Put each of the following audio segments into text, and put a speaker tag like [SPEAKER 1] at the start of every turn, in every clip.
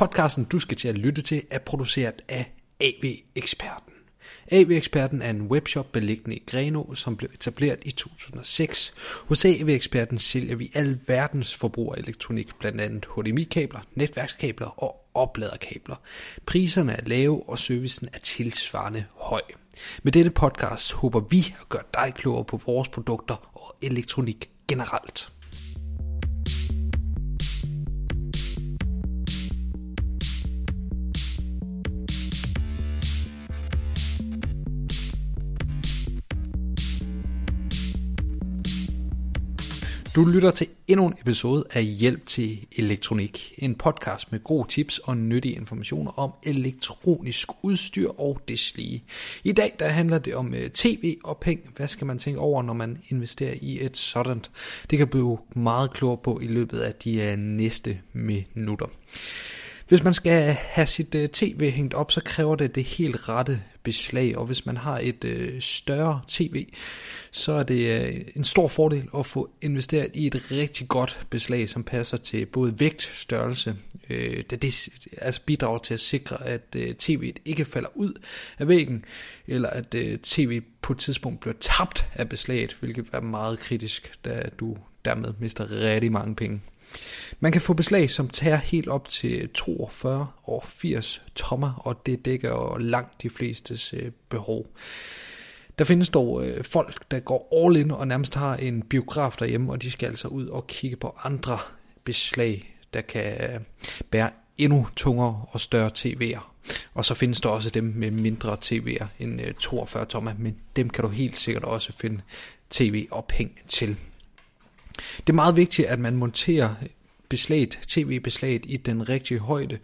[SPEAKER 1] Podcasten, du skal til at lytte til, er produceret af AV-eksperten. AV-eksperten er en webshop beliggende i Greno, som blev etableret i 2006. Hos AV-eksperten sælger vi al verdens forbrugerelektronik, blandt andet HDMI-kabler, netværkskabler og opladerkabler. Priserne er lave, og servicen er tilsvarende høj. Med dette podcast håber vi at gøre dig klogere på vores produkter og elektronik generelt. Du lytter til endnu en episode af Hjælp til Elektronik. En podcast med gode tips og nyttige informationer om elektronisk udstyr og deslige. I dag der handler det om øh, tv og penge. Hvad skal man tænke over, når man investerer i et sådan? Det kan blive meget klogere på i løbet af de øh, næste minutter. Hvis man skal have sit øh, tv hængt op, så kræver det det helt rette beslag, og hvis man har et øh, større tv, så er det øh, en stor fordel at få investeret i et rigtig godt beslag, som passer til både vægt, størrelse, uh, da det altså bidrager til at sikre, at tv'et ikke falder ud af væggen, eller at tv på et tidspunkt bliver tabt af beslaget, hvilket er meget kritisk, da du dermed mister rigtig mange penge. Man kan få beslag, som tager helt op til 42 og 80 tommer, og det dækker langt de flestes øh, behov. Der findes dog øh, folk, der går all in og nærmest har en biograf derhjemme, og de skal altså ud og kigge på andre beslag, der kan øh, bære endnu tungere og større tv'er. Og så findes der også dem med mindre tv'er end øh, 42 tommer, men dem kan du helt sikkert også finde tv-ophæng til. Det er meget vigtigt, at man monterer beslaget, tv-beslaget i den rigtige højde,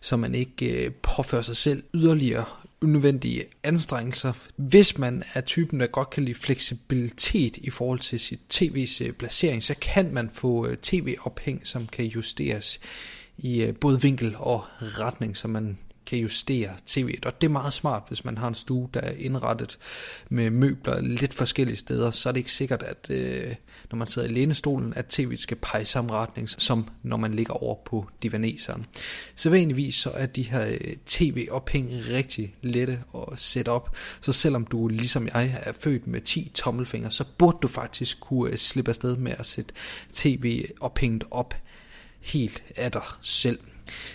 [SPEAKER 1] så man ikke øh, påfører sig selv yderligere unødvendige anstrengelser. Hvis man er typen, der godt kan lide fleksibilitet i forhold til sit tv's øh, placering, så kan man få øh, tv-ophæng, som kan justeres i øh, både vinkel og retning, så man kan justere tv'et. Og det er meget smart, hvis man har en stue, der er indrettet med møbler lidt forskellige steder, så er det ikke sikkert, at øh, når man sidder i lænestolen, at tv'et skal pege i samme retning, som når man ligger over på divaneseren. Så vanligvis så er de her øh, tv-ophæng rigtig lette at sætte op, så selvom du ligesom jeg er født med 10 tommelfingre, så burde du faktisk kunne øh, slippe afsted med at sætte tv-ophænget op helt af dig selv.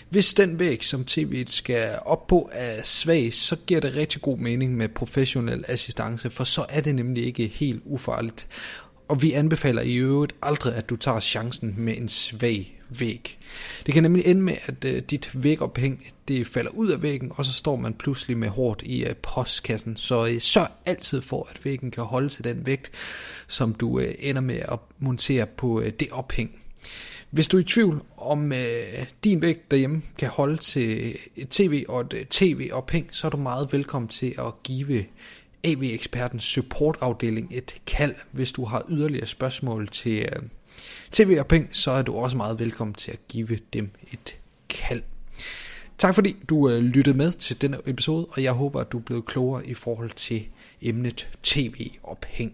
[SPEAKER 1] Hvis den væg, som tv'et skal op på, er svag, så giver det rigtig god mening med professionel assistance, for så er det nemlig ikke helt ufarligt. Og vi anbefaler i øvrigt aldrig, at du tager chancen med en svag væg. Det kan nemlig ende med, at øh, dit vægophæng det falder ud af væggen, og så står man pludselig med hårdt i øh, postkassen. Så uh, sørg altid for, at væggen kan holde til den vægt, som du ender med at montere på det ophæng. Hvis du er i tvivl om øh, din vægt derhjemme kan holde til et tv og et øh, tv-ophæng, så er du meget velkommen til at give AV-ekspertens supportafdeling et kald. Hvis du har yderligere spørgsmål til øh, tv-ophæng, så er du også meget velkommen til at give dem et kald. Tak fordi du øh, lyttede med til denne episode, og jeg håber, at du er blevet klogere i forhold til emnet tv-ophæng.